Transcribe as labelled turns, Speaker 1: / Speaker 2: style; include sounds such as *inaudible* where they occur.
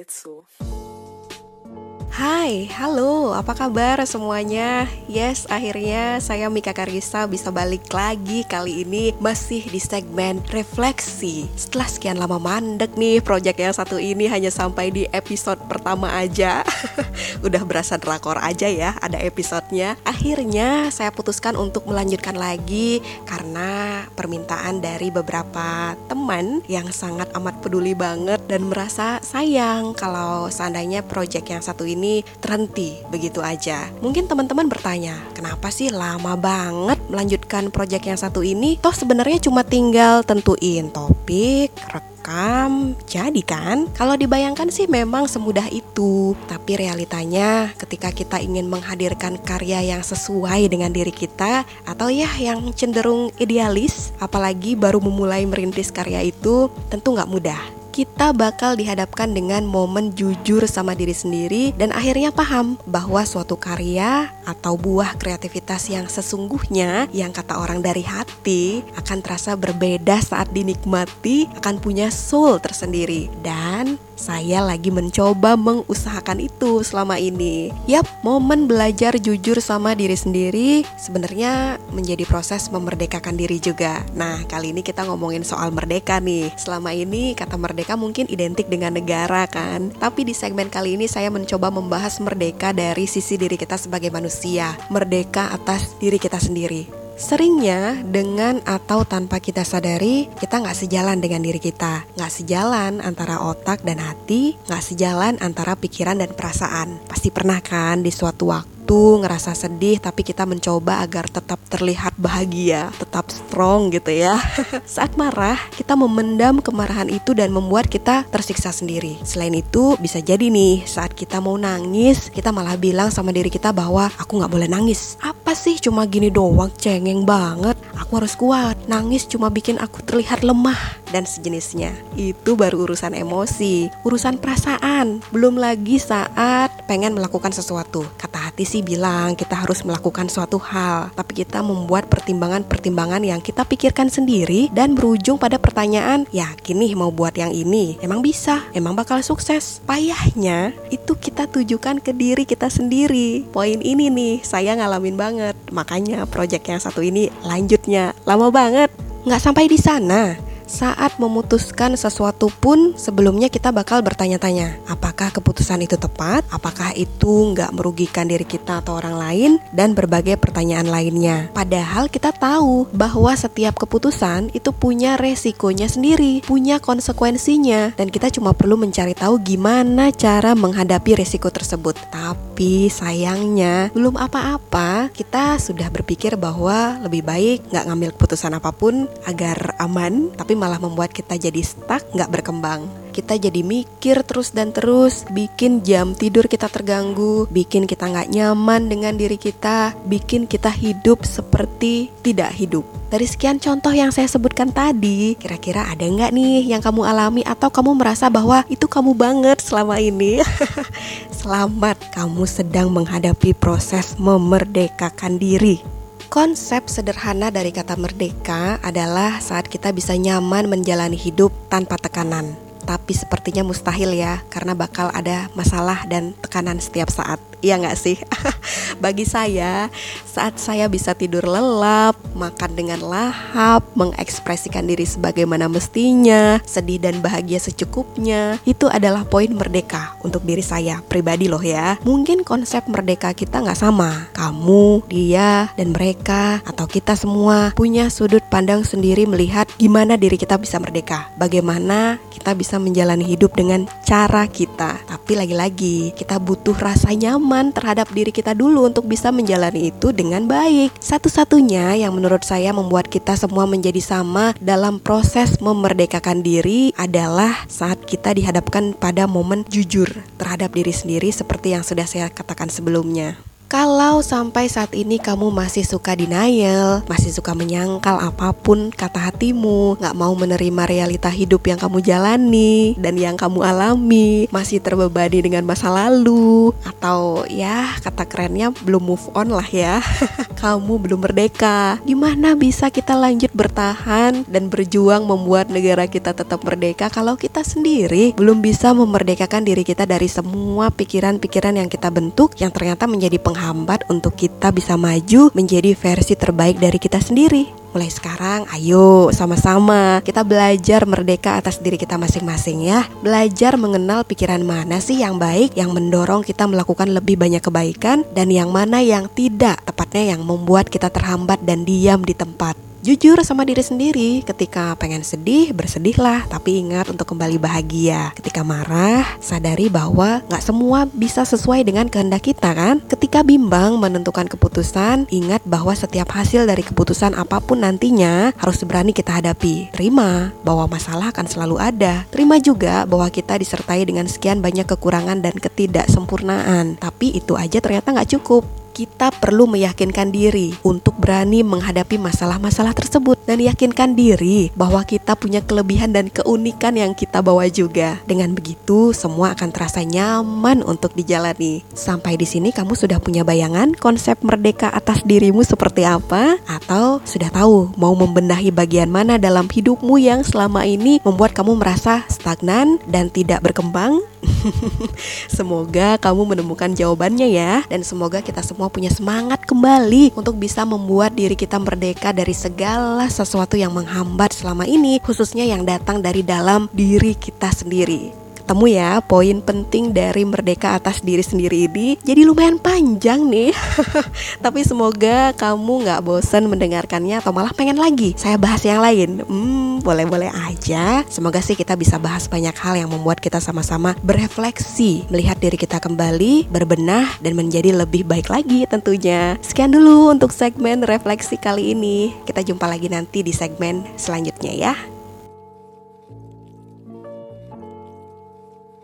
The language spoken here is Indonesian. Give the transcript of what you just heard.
Speaker 1: It's so.
Speaker 2: Hai, halo, apa kabar semuanya? Yes, akhirnya saya Mika Karisa bisa balik lagi kali ini masih di segmen refleksi. Setelah sekian lama mandek nih, proyek yang satu ini hanya sampai di episode pertama aja. *laughs* Udah berasa drakor aja ya, ada episodenya. Akhirnya saya putuskan untuk melanjutkan lagi Karena permintaan dari beberapa teman yang sangat amat peduli banget Dan merasa sayang kalau seandainya proyek yang satu ini terhenti begitu aja. Mungkin teman-teman bertanya, kenapa sih lama banget melanjutkan proyek yang satu ini? Toh sebenarnya cuma tinggal tentuin topik, rekam, jadi kan? Kalau dibayangkan sih memang semudah itu, tapi realitanya ketika kita ingin menghadirkan karya yang sesuai dengan diri kita atau ya yang cenderung idealis, apalagi baru memulai merintis karya itu, tentu nggak mudah kita bakal dihadapkan dengan momen jujur sama diri sendiri dan akhirnya paham bahwa suatu karya atau buah kreativitas yang sesungguhnya yang kata orang dari hati akan terasa berbeda saat dinikmati akan punya soul tersendiri dan saya lagi mencoba mengusahakan itu selama ini. Yap, momen belajar jujur sama diri sendiri sebenarnya menjadi proses memerdekakan diri juga. Nah, kali ini kita ngomongin soal merdeka nih. Selama ini kata merdeka mungkin identik dengan negara kan. Tapi di segmen kali ini saya mencoba membahas merdeka dari sisi diri kita sebagai manusia. Merdeka atas diri kita sendiri. Seringnya dengan atau tanpa kita sadari kita nggak sejalan dengan diri kita Nggak sejalan antara otak dan hati Nggak sejalan antara pikiran dan perasaan Pasti pernah kan di suatu waktu itu ngerasa sedih tapi kita mencoba agar tetap terlihat bahagia, tetap strong gitu ya. *laughs* Saat marah, kita memendam kemarahan itu dan membuat kita tersiksa sendiri. Selain itu, bisa jadi nih saat kita mau nangis, kita malah bilang sama diri kita bahwa aku nggak boleh nangis. Apa sih cuma gini doang, cengeng banget. Aku harus kuat. Nangis cuma bikin aku terlihat lemah dan sejenisnya. Itu baru urusan emosi, urusan perasaan. Belum lagi saat pengen melakukan sesuatu. Kata hati sih bilang kita harus melakukan suatu hal, tapi kita membuat pertimbangan-pertimbangan yang kita pikirkan sendiri dan berujung pada pertanyaan, yakin nih mau buat yang ini? Emang bisa? Emang bakal sukses? Payahnya itu kita tujukan ke diri kita sendiri. Poin ini nih saya ngalamin banget. Makanya project yang satu ini lanjutnya lama banget. Nggak sampai di sana saat memutuskan sesuatu pun sebelumnya kita bakal bertanya-tanya apakah keputusan itu tepat, apakah itu nggak merugikan diri kita atau orang lain, dan berbagai pertanyaan lainnya. Padahal kita tahu bahwa setiap keputusan itu punya resikonya sendiri, punya konsekuensinya, dan kita cuma perlu mencari tahu gimana cara menghadapi resiko tersebut. Tapi sayangnya belum apa-apa, kita sudah berpikir bahwa lebih baik nggak ngambil keputusan apa pun agar aman, tapi malah membuat kita jadi stuck, nggak berkembang. Kita jadi mikir terus dan terus, bikin jam tidur kita terganggu, bikin kita nggak nyaman dengan diri kita, bikin kita hidup seperti tidak hidup. Dari sekian contoh yang saya sebutkan tadi, kira-kira ada nggak nih yang kamu alami atau kamu merasa bahwa itu kamu banget selama ini? *laughs* Selamat, kamu sedang menghadapi proses memerdekakan diri. Konsep sederhana dari kata merdeka adalah saat kita bisa nyaman menjalani hidup tanpa tekanan. Tapi sepertinya mustahil ya, karena bakal ada masalah dan tekanan setiap saat. Iya nggak sih? *laughs* Bagi saya, saat saya bisa tidur lelap, makan dengan lahap, mengekspresikan diri sebagaimana mestinya, sedih dan bahagia secukupnya, itu adalah poin merdeka untuk diri saya pribadi loh ya. Mungkin konsep merdeka kita nggak sama. Kamu, dia, dan mereka atau kita semua punya sudut pandang sendiri melihat gimana diri kita bisa merdeka. Bagaimana kita bisa menjalani hidup dengan cara kita. Tapi lagi-lagi kita butuh rasa nyaman nyaman terhadap diri kita dulu untuk bisa menjalani itu dengan baik. Satu-satunya yang menurut saya membuat kita semua menjadi sama dalam proses memerdekakan diri adalah saat kita dihadapkan pada momen jujur terhadap diri sendiri seperti yang sudah saya katakan sebelumnya. Kalau sampai saat ini kamu masih suka denial, masih suka menyangkal apa pun kata hatimu, gak mau menerima realita hidup yang kamu jalani dan yang kamu alami, masih terbebani dengan masa lalu, atau ya kata kerennya belum move on lah ya, *laughs* kamu belum merdeka. Gimana bisa kita lanjut bertahan dan berjuang membuat negara kita tetap merdeka kalau kita sendiri belum bisa memerdekakan diri kita dari semua pikiran-pikiran yang kita bentuk yang ternyata menjadi penghalang menghambat untuk kita bisa maju menjadi versi terbaik dari kita sendiri. Mulai sekarang, ayo sama-sama kita belajar merdeka atas diri kita masing-masing ya. Belajar mengenal pikiran mana sih yang baik, yang mendorong kita melakukan lebih banyak kebaikan, dan yang mana yang tidak, tepatnya yang membuat kita terhambat dan diam di tempat. Jujur sama diri sendiri, ketika pengen sedih, bersedihlah, tapi ingat untuk kembali bahagia. Ketika marah, sadari bahwa gak semua bisa sesuai dengan kehendak kita kan? Ketika bimbang menentukan keputusan, ingat bahwa setiap hasil dari keputusan apa pun nantinya harus berani kita hadapi. Terima bahwa masalah akan selalu ada. Terima juga bahwa kita disertai dengan sekian banyak kekurangan dan ketidaksempurnaan. Tapi itu aja ternyata gak cukup kita perlu meyakinkan diri untuk berani menghadapi masalah-masalah tersebut dan yakinkan diri bahwa kita punya kelebihan dan keunikan yang kita bawa juga. Dengan begitu, semua akan terasa nyaman untuk dijalani. Sampai di sini kamu sudah punya bayangan konsep merdeka atas dirimu seperti apa atau sudah tahu mau membenahi bagian mana dalam hidupmu yang selama ini membuat kamu merasa stagnan dan tidak berkembang? *laughs* semoga kamu menemukan jawabannya ya. Dan semoga kita semua punya semangat kembali untuk bisa membuat diri kita merdeka dari segala sesuatu yang menghambat selama ini khususnya yang datang dari dalam diri kita sendiri ketemu ya poin penting dari merdeka atas diri sendiri ini jadi lumayan panjang nih. *laughs* Tapi semoga kamu nggak bosen mendengarkannya atau malah pengen lagi saya bahas yang lain. Hmm boleh-boleh aja. Semoga sih kita bisa bahas banyak hal yang membuat kita sama-sama berefleksi melihat diri kita kembali berbenah dan menjadi lebih baik lagi tentunya. Sekian dulu untuk segmen refleksi kali ini. Kita jumpa lagi nanti di segmen selanjutnya ya